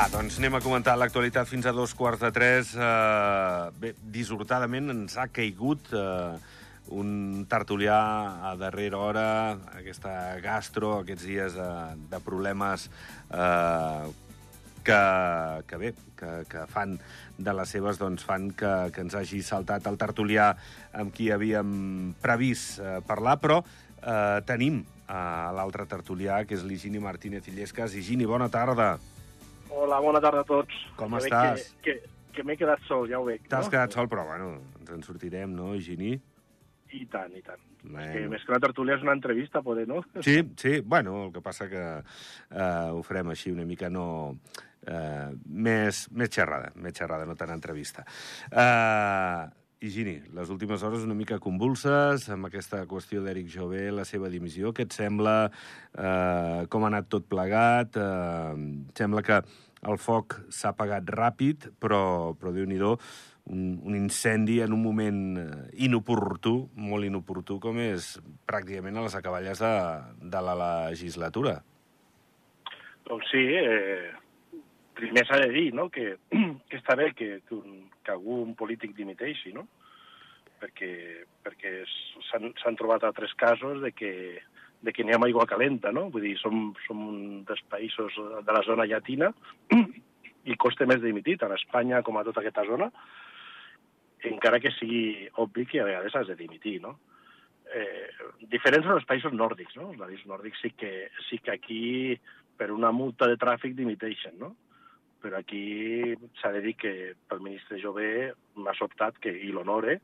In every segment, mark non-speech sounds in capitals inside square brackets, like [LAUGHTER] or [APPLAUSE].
Va, doncs anem a comentar l'actualitat fins a dos quarts de tres. Uh, bé, dissortadament ens ha caigut uh, un tertulià a darrera hora, aquesta gastro, aquests dies de, de problemes uh, que, que bé, que, que fan de les seves, doncs fan que, que ens hagi saltat el tertulià amb qui havíem previst uh, parlar, però uh, tenim uh, l'altre tertulià, que és l'Higini Martínez Illescas. Higini, bona tarda. Hola, bona tarda a tots. Com que estàs? Que, que, que m'he quedat sol, ja ho veig. T'has no? quedat sol, però bueno, ens en sortirem, no, Higini? I tant, i tant. Bueno. És que més que una tertúlia és una entrevista, poder, no? Sí, sí, bueno, el que passa que eh, ho farem així una mica no... Eh, més, més xerrada, més xerrada, no tant entrevista. Eh, Higini, les últimes hores una mica convulses amb aquesta qüestió d'Eric Jové, la seva dimissió. Què et sembla? Eh, com ha anat tot plegat? Eh, sembla que el foc s'ha apagat ràpid, però, però Déu-n'hi-do, un, un incendi en un moment eh, inoportú, molt inoportú, com és pràcticament a les acaballes de, de la legislatura. Doncs sí, eh, primer s'ha de dir no? que, [CLEARS THROAT] que està bé que, que, un, que algun polític dimiteixi, no? perquè, perquè s'han trobat altres casos de que, de que n'hi ha aigua calenta, no? Vull dir, som, som un dels països de la zona llatina [CLEARS THROAT] i costa més dimitir, tant a Espanya com a tota aquesta zona, encara que sigui obvi que a vegades has de dimitir, no? Eh, diferents són els països nòrdics, no? Els països nòrdics sí que, sí que aquí per una multa de tràfic dimiteixen, no? Però aquí s'ha de dir que pel ministre Jové m'ha sobtat que, i l'honore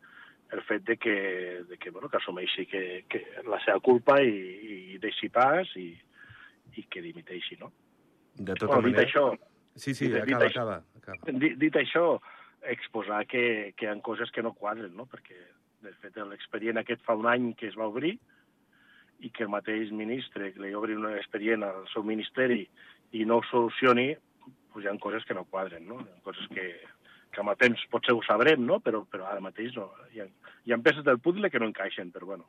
el fet de que, de que, bueno, que assumeixi que, que la seva culpa i, i deixi pas i, i que dimiteixi, no? De tota bueno, dit manera... això, Sí, sí, dit acaba, això- acaba, acaba. dit, dit això, exposar que, que hi ha coses que no quadren, no? Perquè, de fet, l'expedient aquest fa un any que es va obrir i que el mateix ministre que li obri un expedient al seu ministeri i no ho solucioni, doncs hi ha coses que no quadren, no? Hi ha coses que, que amb el temps potser ho sabrem, no? Però, però ara mateix no. Hi ha, hi ha peces del puzzle que no encaixen, però bueno.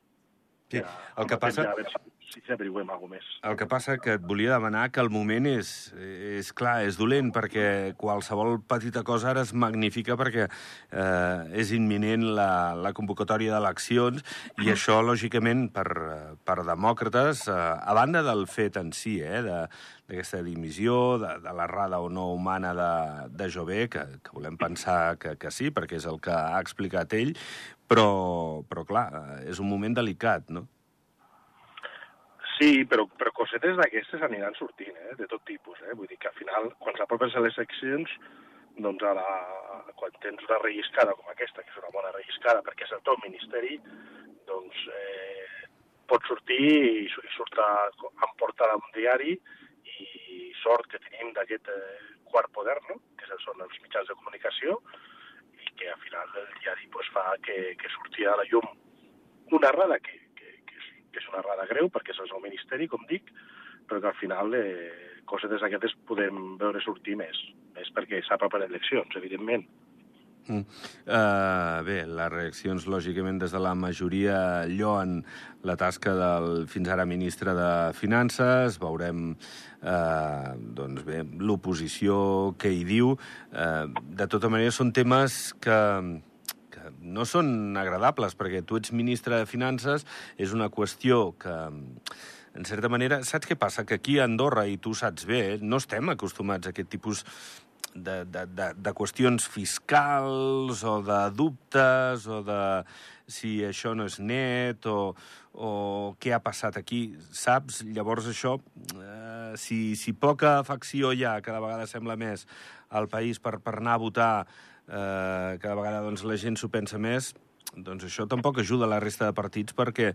Sí, ja, el que passa- Ja, a veure si, si averigüem alguna més. El que passa que et volia demanar que el moment és, és clar, és dolent, perquè qualsevol petita cosa ara es magnifica perquè eh, és imminent la, la convocatòria d'eleccions i això, lògicament, per, per demòcrates, eh, a banda del fet en si, eh, de, d'aquesta dimissió, de, de l'errada o no humana de, de Jové, que, que volem pensar que, que sí, perquè és el que ha explicat ell, però, però clar, eh, és un moment delicat, no? Sí, però, però cosetes d'aquestes aniran sortint, eh? de tot tipus. Eh? Vull dir que al final, quan s'apropen a les seccions, doncs a la, quan tens una relliscada com aquesta, que és una bona relliscada perquè és el teu ministeri, doncs eh, pot sortir i, i surt a, en portada un diari sort que tenim d'aquest eh, quart poder, no? que són els mitjans de comunicació, i que al final el diari pues, fa que, que surti a la llum una errada que, que, que, és, que és una errada greu, perquè és el ministeri, com dic, però que al final eh, cosetes d'aquestes podem veure sortir més, més perquè s'apropen eleccions, evidentment. Uh, bé, les reaccions, lògicament, des de la majoria lloen la tasca del fins ara ministre de Finances. Veurem, uh, doncs bé, l'oposició, què hi diu. Uh, de tota manera, són temes que, que no són agradables, perquè tu ets ministre de Finances, és una qüestió que en certa manera, saps què passa? Que aquí a Andorra, i tu saps bé, eh, no estem acostumats a aquest tipus de, de, de, de qüestions fiscals o de dubtes o de si això no és net o, o què ha passat aquí, saps? Llavors això, eh, si, si poca afecció hi ha, cada vegada sembla més al país per, per anar a votar, eh, cada vegada doncs, la gent s'ho pensa més, doncs això tampoc ajuda la resta de partits perquè,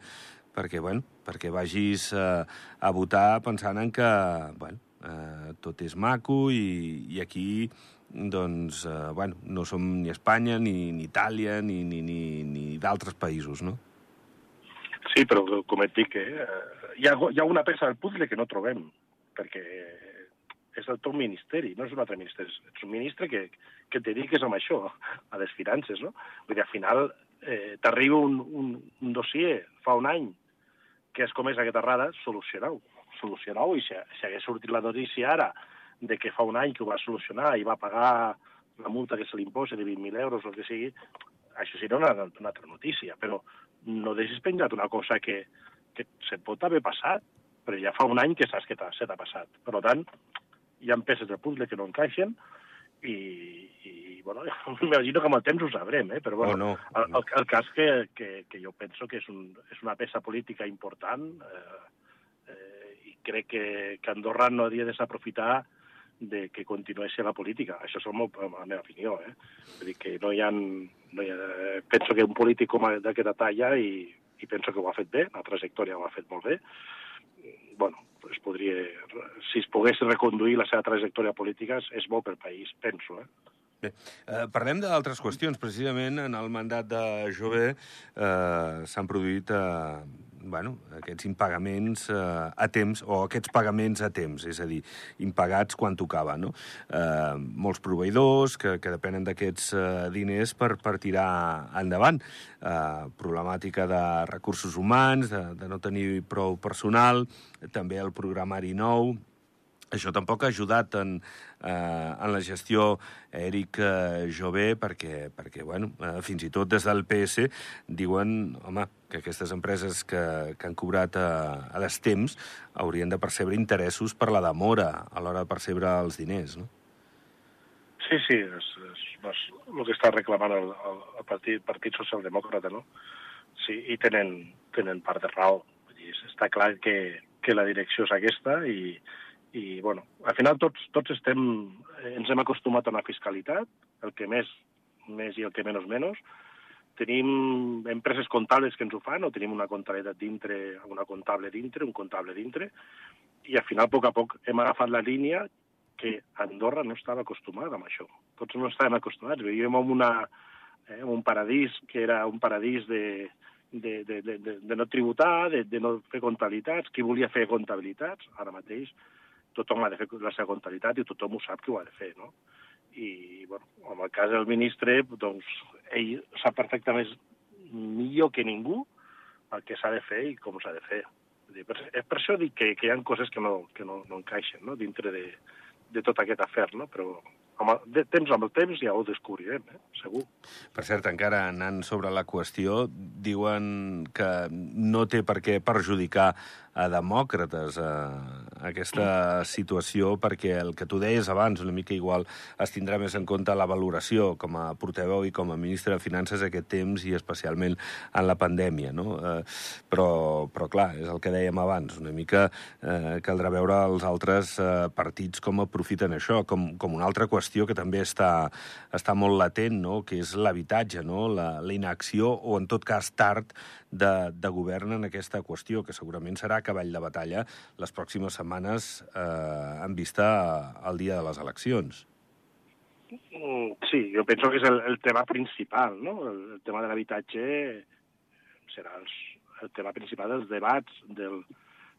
perquè, bueno, perquè vagis eh, a votar pensant en que bueno, eh, tot és maco i, i aquí doncs, eh, bueno, no som ni Espanya, ni, ni Itàlia, ni, ni, ni, ni d'altres països, no? Sí, però com et dic, eh, hi, ha, hi ha una peça del puzzle que no trobem, perquè és el teu ministeri, no és un altre ministeri, ets un ministre que, que et dediques amb això, a les finances, no? Vull dir, al final eh, t'arriba un, un, un dossier fa un any que has comès aquesta errada, solucionau, solucionau, i si, si hagués sortit la notícia ara de que fa un any que ho va solucionar i va pagar la multa que se li imposa de 20.000 euros o el que sigui, això seria una, una altra notícia, però no deixis penjat una cosa que, que se pot haver passat, però ja fa un any que saps que se t'ha passat. Per tant, hi ha peces de puzzle que no encaixen i, i bueno, [LAUGHS] m'imagino que amb el temps ho sabrem, eh? però bueno, oh, no. el, el, el cas que, que, que jo penso que és, un, és una peça política important eh, crec que, que Andorra no hauria de desaprofitar de que continués la política. Això és molt, la meva opinió. Eh? Vull dir que no hi ha, no hi ha... Penso que un polític com d'aquesta talla, i, i penso que ho ha fet bé, la trajectòria ho ha fet molt bé, bueno, es podria, si es pogués reconduir la seva trajectòria política, és bo pel país, penso. Eh? Bé, eh, parlem d'altres qüestions. Precisament en el mandat de Jové eh, s'han produït eh, bueno, aquests impagaments eh, a temps, o aquests pagaments a temps, és a dir, impagats quan tocava. No? Eh, molts proveïdors que, que depenen d'aquests eh, diners per, per tirar endavant. Eh, problemàtica de recursos humans, de, de no tenir prou personal, també el programari nou, això tampoc ha ajudat en, eh, en la gestió Eric eh, Jové perquè, perquè bueno, eh, fins i tot des del PS diuen home, que aquestes empreses que, que han cobrat a, a destemps haurien de percebre interessos per la demora a l'hora de percebre els diners, no? Sí, sí, és, és, és el que està reclamant el, el, el partit, partit Socialdemòcrata, no? Sí, i tenen, tenen part de raó. Dir, està clar que, que la direcció és aquesta i, i bueno, al final tots, tots estem, eh, ens hem acostumat a una fiscalitat, el que més, més i el que menys menys. Tenim empreses comptables que ens ho fan, o tenim una comptabilitat dintre, una comptable dintre, un comptable dintre, i al final, a poc a poc, hem agafat la línia que Andorra no estava acostumada amb això. Tots no estàvem acostumats. Vivíem en, una, eh, en un paradís que era un paradís de, de, de, de, de no tributar, de, de no fer comptabilitats. Qui volia fer comptabilitats, ara mateix, tothom ha de fer la seva comptabilitat i tothom ho sap que ho ha de fer, no? I, bueno, en el cas del ministre, doncs, ell sap perfectament millor que ningú el que s'ha de fer i com s'ha de fer. És per, això dic que, que hi ha coses que no, que no, no encaixen no? dintre de, de tot aquest afer, no? però amb el, de temps amb el temps ja ho descobrirem, eh? segur. Per cert, encara anant sobre la qüestió, diuen que no té per què perjudicar a demòcrates a, aquesta situació perquè el que tu deies abans, una mica igual, es tindrà més en compte la valoració com a portaveu i com a ministre de Finances aquest temps i especialment en la pandèmia, no? Eh, però, però clar, és el que dèiem abans, una mica eh, caldrà veure els altres eh, partits com aprofiten això, com, com una altra qüestió que també està, està molt latent, no? que és l'habitatge, no? la, la inacció o en tot cas tard de, de govern en aquesta qüestió, que segurament serà cavall de batalla les pròximes setmanes eh, en vista al dia de les eleccions. Mm, sí, jo penso que és el, el tema principal, no? El, el tema de l'habitatge serà els, el tema principal dels debats del,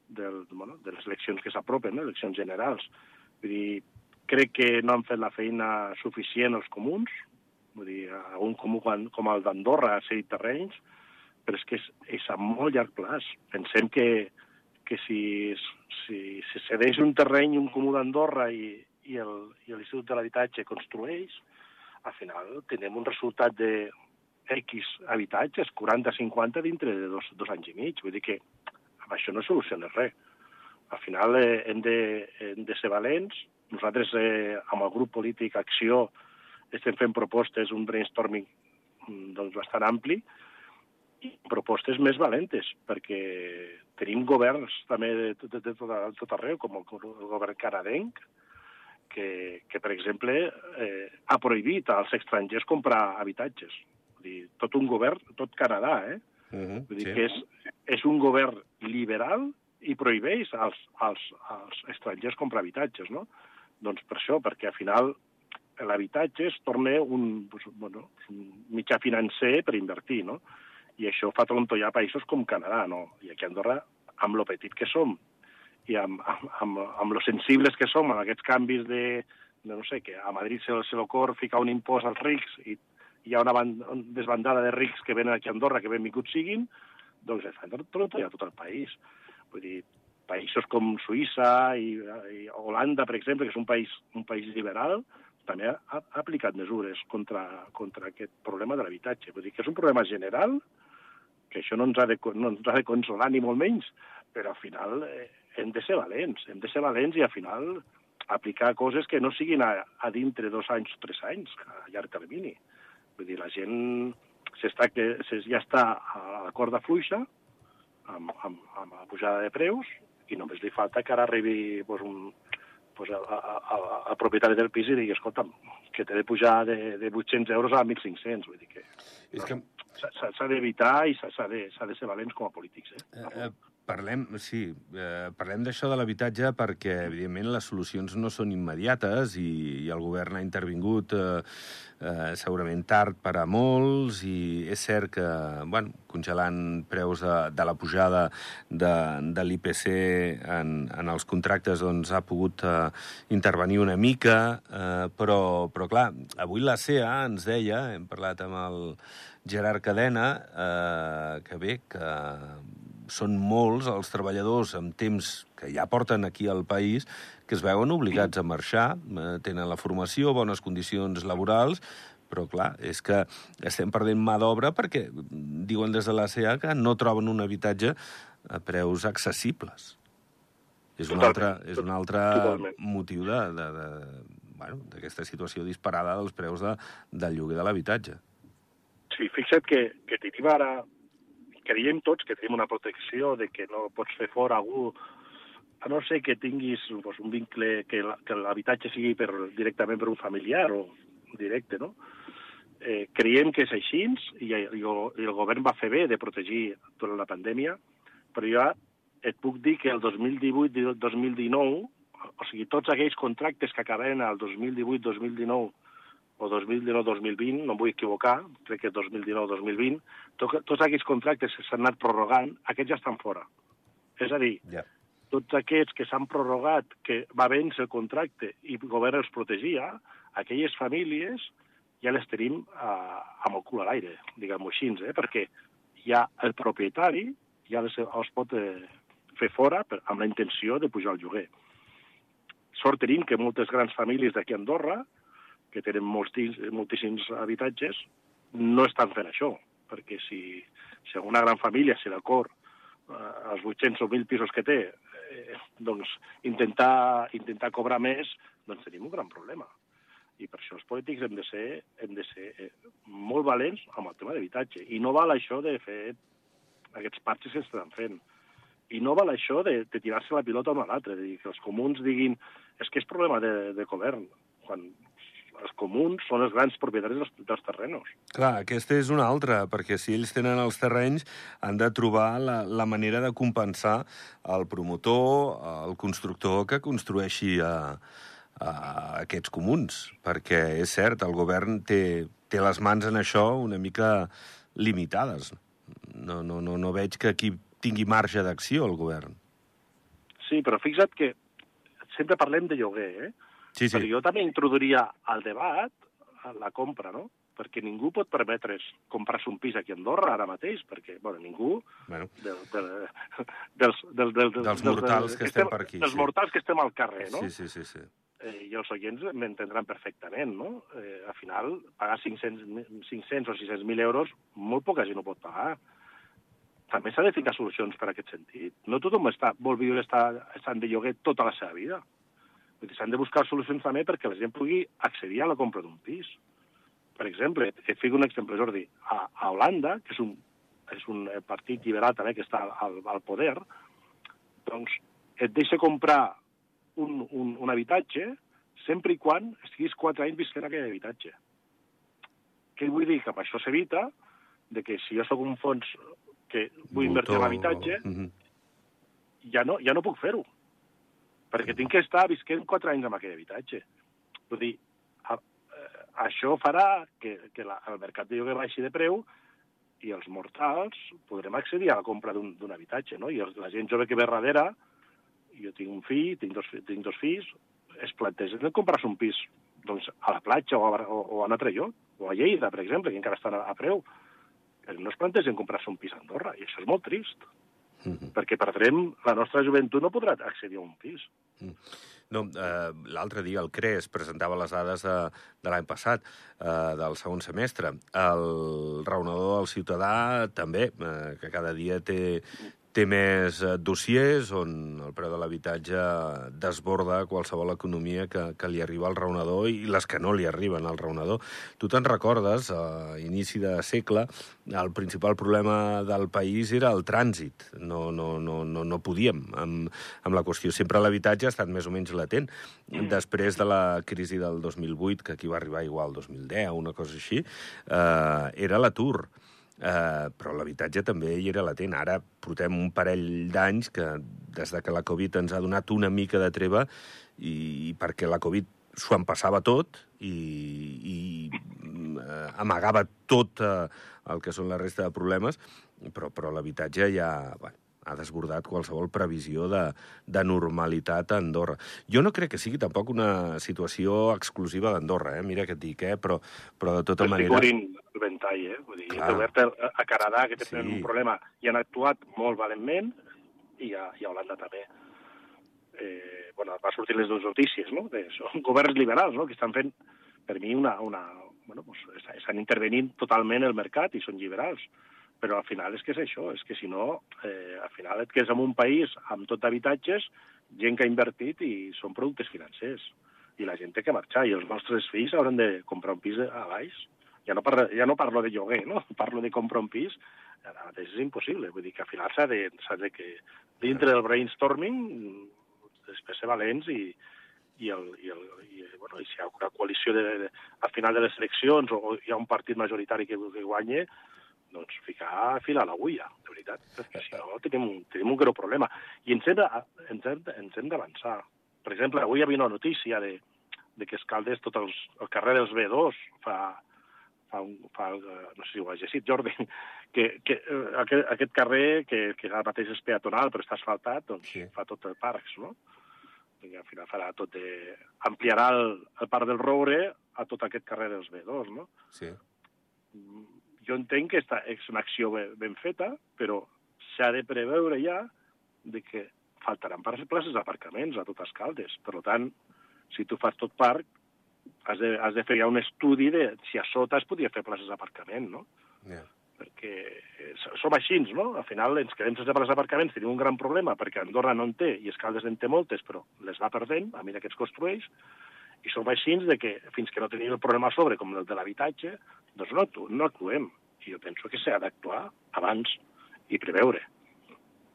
del, bueno, de les eleccions que s'apropen, no? eleccions generals. Vull dir, crec que no han fet la feina suficient els comuns, vull dir, un comú com el d'Andorra ha cedit terrenys, però és que és, és a molt llarg plaç. Pensem que, que si, si, si cedeix un terreny un comú d'Andorra i, i l'Institut de l'Habitatge construeix, al final tenem un resultat de X habitatges, 40-50 dintre de dos, dos anys i mig. Vull dir que amb això no soluciona res. Al final eh, hem, de, hem de ser valents. Nosaltres, eh, amb el grup polític Acció, estem fent propostes, un brainstorming mm, doncs, bastant ampli, propostes més valentes, perquè tenim governs també de, de, de, de tot, tot arreu, com el, el govern canadenc, que, que per exemple, eh, ha prohibit als estrangers comprar habitatges. Vull dir, tot un govern, tot Canadà, eh? Uh -huh, Vull dir sí. que és, és un govern liberal i prohibeix als, als, als estrangers comprar habitatges, no? Doncs per això, perquè al final l'habitatge es torna un, bueno, un mitjà financer per invertir, no? I això fa trontollar països com Canadà, no? I aquí a Andorra, amb lo petit que som i amb, amb, amb, amb lo sensibles que som amb aquests canvis de, de no sé, que a Madrid se, se l'ocor ficar un impost als rics i hi ha una band, desbandada de rics que venen aquí a Andorra, que benvinguts siguin, doncs fa trontollar tot el país. Vull dir, països com Suïssa i, i Holanda, per exemple, que és un país, un país liberal, també ha, ha aplicat mesures contra, contra aquest problema de l'habitatge. Vull dir que és un problema general, que això no ens ha de, no ens ha de consolar ni molt menys, però al final eh, hem de ser valents, hem de ser valents i al final aplicar coses que no siguin a, a dintre dos anys o tres anys, a llarg termini. Vull dir, la gent s'està que ja està a la corda fluixa amb, amb, amb la pujada de preus i només li falta que ara arribi pues, un, pues, a, a, a, a propietari del pis i digui, escolta'm, que t'he de pujar de, de 800 euros a 1.500. Vull dir que, és que... s'ha d'evitar i s'ha de, de ser valents com a polítics. Eh? Eh, eh, parlem, sí, eh, parlem d'això de l'habitatge perquè, evidentment, les solucions no són immediates i, i el govern ha intervingut eh, eh, segurament tard per a molts i és cert que, bueno, congelant preus de, de la pujada de, de l'IPC en, en els contractes doncs, ha pogut eh, intervenir una mica, eh, però, però clar, avui la CEA ens deia, hem parlat amb el Gerard Cadena, eh, que bé, que són molts els treballadors amb temps que ja porten aquí al país que es veuen obligats a marxar, eh, tenen la formació, bones condicions laborals, però clar, és que estem perdent mà d'obra perquè diuen des de la CEA que no troben un habitatge a preus accessibles. És un altre, és un altre motiu de, de, de, bueno, d'aquesta situació disparada dels preus de, del lloguer de l'habitatge. Sí, fixa't que, que tenim ara creiem tots que tenim una protecció de que no pots fer fora algú a no ser que tinguis pues, un vincle, que l'habitatge sigui per, directament per un familiar o directe, no? Eh, creiem que és així i, i, i el govern va fer bé de protegir durant la pandèmia, però jo et puc dir que el 2018-2019, o sigui, tots aquells contractes que acaben el 2018-2019 o 2019-2020, no em vull equivocar, crec que 2019-2020, to, tots aquests contractes que s'han anat prorrogant, aquests ja estan fora. És a dir, yeah. tots aquests que s'han prorrogat, que va vèncer el contracte i el govern els protegia, aquelles famílies ja les tenim uh, amb el cul a l'aire, diguem-ho així, eh? perquè ja el propietari ja les, els pot eh, fer fora per, amb la intenció de pujar el lloguer. Sort tenim que moltes grans famílies d'aquí a Andorra que tenen moltíssims, moltíssims habitatges, no estan fent això, perquè si, si una gran família, si l'acord, eh, els 800 o 1.000 pisos que té, eh, doncs intentar, intentar cobrar més, doncs tenim un gran problema. I per això els polítics hem de ser, hem de ser eh, molt valents amb el tema d'habitatge. I no val això de fer aquests parxes que estan fent. I no val això de, de tirar-se la pilota un a l'altre, de dir que els comuns diguin és que és problema de, de govern, quan els comuns són els grans propietaris dels, dels terrenos. Clar, aquesta és una altra, perquè si ells tenen els terrenys han de trobar la, la manera de compensar el promotor, el constructor que construeixi a, a aquests comuns, perquè és cert, el govern té, té les mans en això una mica limitades. No, no, no, no veig que aquí tingui marge d'acció el govern. Sí, però fixa't que sempre parlem de lloguer, eh? Sí, sí. Però jo també introduiria al debat la compra, no? Perquè ningú pot permetre's comprar-se un pis aquí a Andorra ara mateix, perquè, bueno, ningú... Bueno. De, de, dels, del, del, dels, dels mortals que, que estem, per aquí. Dels sí. mortals que estem al carrer, no? Sí, sí, sí. sí. Eh, I els oients m'entendran perfectament, no? Eh, al final, pagar 500, 500 o 600.000 euros, molt poca gent ho pot pagar. També s'ha de ficar solucions per aquest sentit. No tothom està, vol viure estar, estant de lloguer tota la seva vida. S'han de buscar solucions també perquè la gent pugui accedir a la compra d'un pis. Per exemple, et fico un exemple, Jordi. A, a Holanda, que és un, és un partit liberal també que està al, al poder, doncs et deixa comprar un, un, un habitatge sempre i quan estiguis quatre anys visquent aquell habitatge. Què vull dir? Que amb això s'evita de que si jo sóc un fons que vull invertir en l'habitatge, mm -hmm. ja, no, ja no puc fer-ho perquè tinc que estar visquent quatre anys en aquell habitatge. Vull dir, a, eh, això farà que, que la, el mercat de lloguer baixi de preu i els mortals podrem accedir a la compra d'un habitatge, no? I els, la gent jove que ve darrere, jo tinc un fill, tinc dos, tinc dos fills, es plantegen de comprar-se un pis doncs, a la platja o a, o, o a un altre lloc, o a Lleida, per exemple, que encara estan a, a preu. No es plantegen comprar-se un pis a Andorra, i això és molt trist. -hmm. Perquè perdrem... La nostra joventut no podrà accedir a un pis. Mm. No, eh, l'altre dia el CRES presentava les dades de, de l'any passat, eh, del segon semestre. El raonador del ciutadà també, eh, que cada dia té, té més eh, dossiers on el preu de l'habitatge desborda qualsevol economia que, que li arriba al raonador i les que no li arriben al raonador. Tu te'n recordes, a inici de segle, el principal problema del país era el trànsit. No, no, no, no, no podíem amb, amb la qüestió. Sempre l'habitatge ha estat més o menys latent. Després de la crisi del 2008, que aquí va arribar igual el 2010, una cosa així, eh, era l'atur. Eh, però l'habitatge també hi era latent. Ara portem un parell d'anys que, des de que la Covid ens ha donat una mica de treva, i, i perquè la Covid s'ho passava tot i, i eh, amagava tot eh, el que són la resta de problemes, però, però l'habitatge ja... Bueno, ha desbordat qualsevol previsió de, de normalitat a Andorra. Jo no crec que sigui tampoc una situació exclusiva d'Andorra, eh? mira que et dic, eh? però, però de tota manera... Estic el ventall, eh? Vull dir, obert a Canadà, que tenen sí. un problema, i han actuat molt valentment, i a, i a Holanda també. Eh, bueno, va sortir les dues notícies, no? De, són governs liberals, no?, que estan fent, per mi, una... una bueno, pues, estan intervenint totalment el mercat i són liberals però al final és que és això, és que si no, eh, al final et quedes en un país amb tot d'habitatges, gent que ha invertit i són productes financers. I la gent té que marxar, i els nostres fills hauran de comprar un pis a baix. Ja no, parlo, ja no parlo de lloguer, no? [LAUGHS] Parlo de comprar un pis, ara mateix és impossible. Vull dir que al final s'ha de, de que dintre del brainstorming després ser valents i, i, el, i, el, i, bueno, i si hi ha una coalició de, de, al final de les eleccions o hi ha un partit majoritari que, que guanye, doncs ficar fil a l'agulla, de veritat, perquè si no tenim, un, tenim un greu problema. I ens hem, de, ens hem, ens hem d'avançar. Per exemple, avui hi havia una notícia de, de que Escaldes, tot els, el carrer dels B2 fa, fa, un, fa no sé si ho ha llegit, Jordi, que, que eh, aquest, aquest carrer, que, que ara mateix és peatonal però està asfaltat, doncs sí. fa tot el parcs, no? I al final farà tot de... ampliarà el, el parc del Roure a tot aquest carrer dels B2, no? Sí mm, jo entenc que esta és una acció ben, ben feta, però s'ha de preveure ja de que faltaran places d'aparcaments a totes Caldes. Per tant, si tu fas tot parc, has de, has de fer ja un estudi de si a sota es podia fer places d'aparcament, no? Yeah. Perquè som així, no? Al final ens quedem sense places d'aparcaments, tenim un gran problema perquè Andorra no en té i Escaldes en té moltes, però les va perdent a mesura que es construeix, i som així de que fins que no tenim el problema a sobre, com el de l'habitatge, doncs no, no actuem. I jo penso que s'ha d'actuar abans i preveure.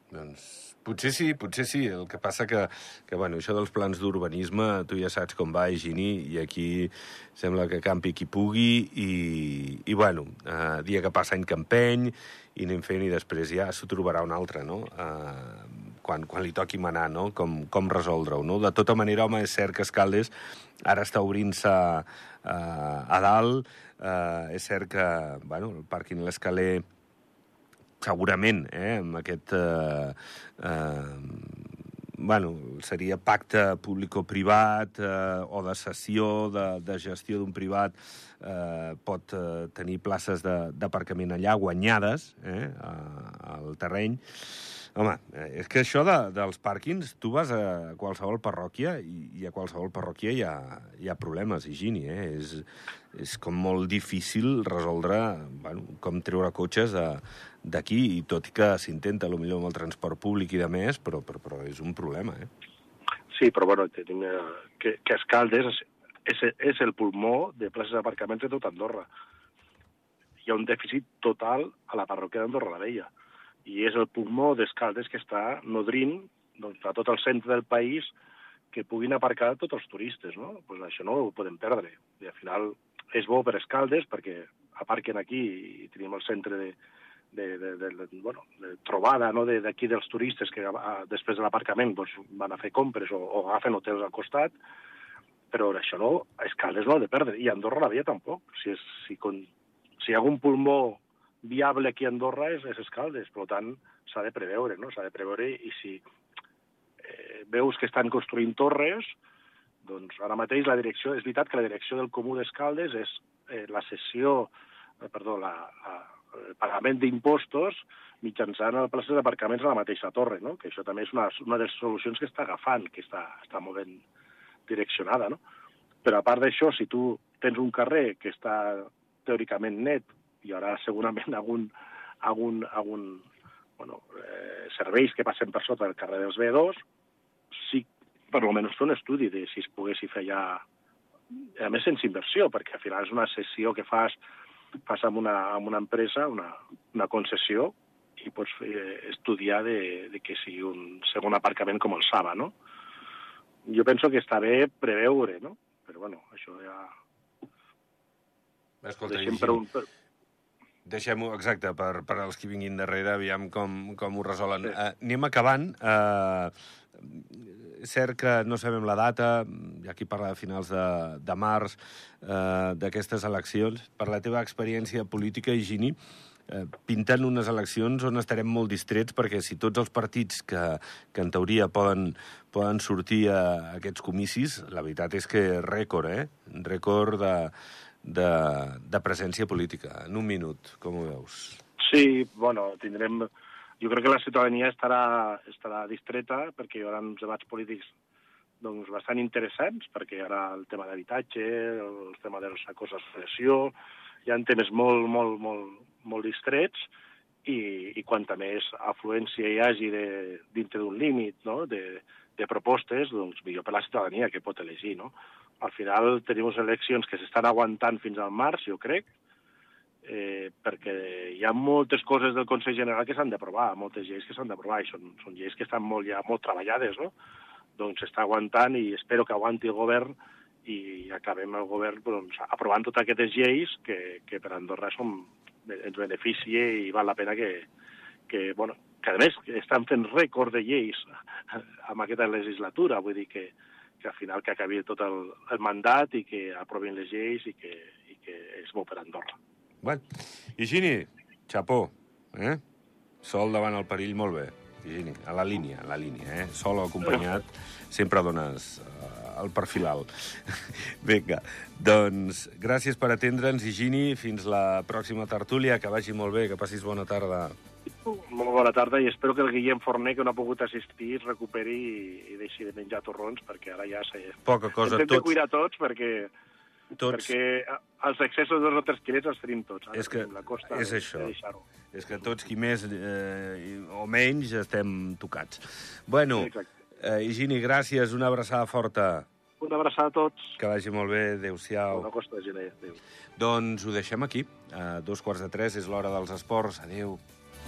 Doncs potser sí, potser sí. El que passa que, que bueno, això dels plans d'urbanisme, tu ja saps com va, Higini, i aquí sembla que campi qui pugui, i, i bueno, eh, dia que passa any que empeny, i anem fent, i després ja s'ho trobarà un altre, no? Eh, quan, quan li toqui manar, no? Com, com resoldre-ho, no? De tota manera, home, és cert que Escaldes ara està obrint-se eh, a dalt, eh, és cert que, bueno, el pàrquing l'escaler segurament, eh, amb aquest... Eh, eh, bueno, seria pacte público-privat eh, o de cessió, de, de gestió d'un privat, eh, pot eh, tenir places d'aparcament allà guanyades eh, al terreny. Home, eh, és que això de, dels pàrquings, tu vas a qualsevol parròquia i, i a qualsevol parròquia hi ha, hi ha problemes, Higini, eh? És, és com molt difícil resoldre, bueno, com treure cotxes d'aquí, i tot i que s'intenta, millor amb el transport públic i de més, però, però, però és un problema, eh? Sí, però bueno, que, que Escaldes és, és, és el pulmó de places d'aparcaments de tot Andorra. Hi ha un dèficit total a la parròquia d'Andorra la Vella i és el pulmó d'Escaldes que està nodrint doncs, a tot el centre del país que puguin aparcar tots els turistes, no? Pues això no ho podem perdre. I al final és bo per Escaldes perquè aparquen aquí i tenim el centre de, de, de, de, de, bueno, de trobada no? d'aquí de, dels turistes que a, després de l'aparcament doncs, van a fer compres o, o agafen hotels al costat, però això no, Escaldes no ha de perdre, i Andorra la via tampoc. Si, és, si, con, si hi ha un pulmó viable aquí a Andorra és, és Escaldes, per tant, s'ha de preveure, no? S'ha de preveure i si eh, veus que estan construint torres, doncs ara mateix la direcció, és veritat que la direcció del Comú d'Escaldes és eh, la sessió, eh, perdó, la, la, el pagament d'impostos mitjançant el places d'aparcaments a la mateixa torre, no? que això també és una, una de les solucions que està agafant, que està, està molt ben direccionada. No? Però a part d'això, si tu tens un carrer que està teòricament net, hi haurà segurament algun, algun, algun bueno, eh, serveis que passen per sota del carrer dels B2, sí, per almenys fer un estudi de si es poguessi fer ja, a més sense inversió, perquè al final és una sessió que fas, fas amb una, amb una empresa, una, una concessió, i pots eh, estudiar de, de que sigui un segon aparcament com el Saba, no? Jo penso que està bé preveure, no? Però, bueno, això ja... Escolta, Deixem per un... Per... Deixem-ho, exacte, per, per als que vinguin darrere, aviam com, com ho resolen. Sí. Uh, anem acabant. Uh, cert que no sabem la data, hi ha qui parla de finals de, de març, uh, d'aquestes eleccions. Per la teva experiència política, Higini, eh, pintant unes eleccions on estarem molt distrets perquè si tots els partits que, que en teoria poden, poden sortir a aquests comicis, la veritat és que rècord, eh? Rècord de, de, de presència política. En un minut, com ho veus? Sí, bueno, tindrem... Jo crec que la ciutadania estarà, estarà distreta perquè hi haurà uns debats polítics doncs, bastant interessants, perquè hi haurà el tema d'habitatge, el tema de la associació, hi ha temes molt, molt, molt, molt distrets i, i quanta més afluència hi hagi de, dintre d'un límit no? de, de propostes, doncs millor per la ciutadania que pot elegir. No? Al final tenim eleccions que s'estan aguantant fins al març, jo crec, eh, perquè hi ha moltes coses del Consell General que s'han d'aprovar, moltes lleis que s'han d'aprovar, i són, són lleis que estan molt, ja molt treballades, no? Doncs s'està aguantant i espero que aguanti el govern i acabem el govern doncs, aprovant totes aquestes lleis que, que per Andorra són, ens beneficia i val la pena que, que, bueno, que a més estan fent rècord de lleis [LAUGHS] amb aquesta legislatura, vull dir que, que al final que acabi tot el, el mandat i que aprovin les lleis i que, i que és bo per Andorra. Bueno, Higini, xapó, eh? Sol davant el perill, molt bé. Higini, a la línia, a la línia, eh? Sol acompanyat, sempre dones uh, el perfil alt. [LAUGHS] Vinga, doncs gràcies per atendre'ns, Higini. Fins la pròxima tertúlia. Que vagi molt bé, que passis bona tarda. Molt bona tarda i espero que el Guillem Forner, que no ha pogut assistir, es recuperi i, i deixi de menjar torrons, perquè ara ja sé... Poca cosa. Hem de cuidar tots perquè... Tots... Perquè els excessos de dos o tres quilets els tenim tots. Ara és que la costa és això. És que tots, qui més eh, o menys, estem tocats. Bueno. Eh, Higini, gràcies, una abraçada forta. Una abraçada a tots. Que vagi molt bé, adéu-siau. Bona costa gener, adéu. Doncs ho deixem aquí. A dos quarts de tres és l'hora dels esports. Adéu.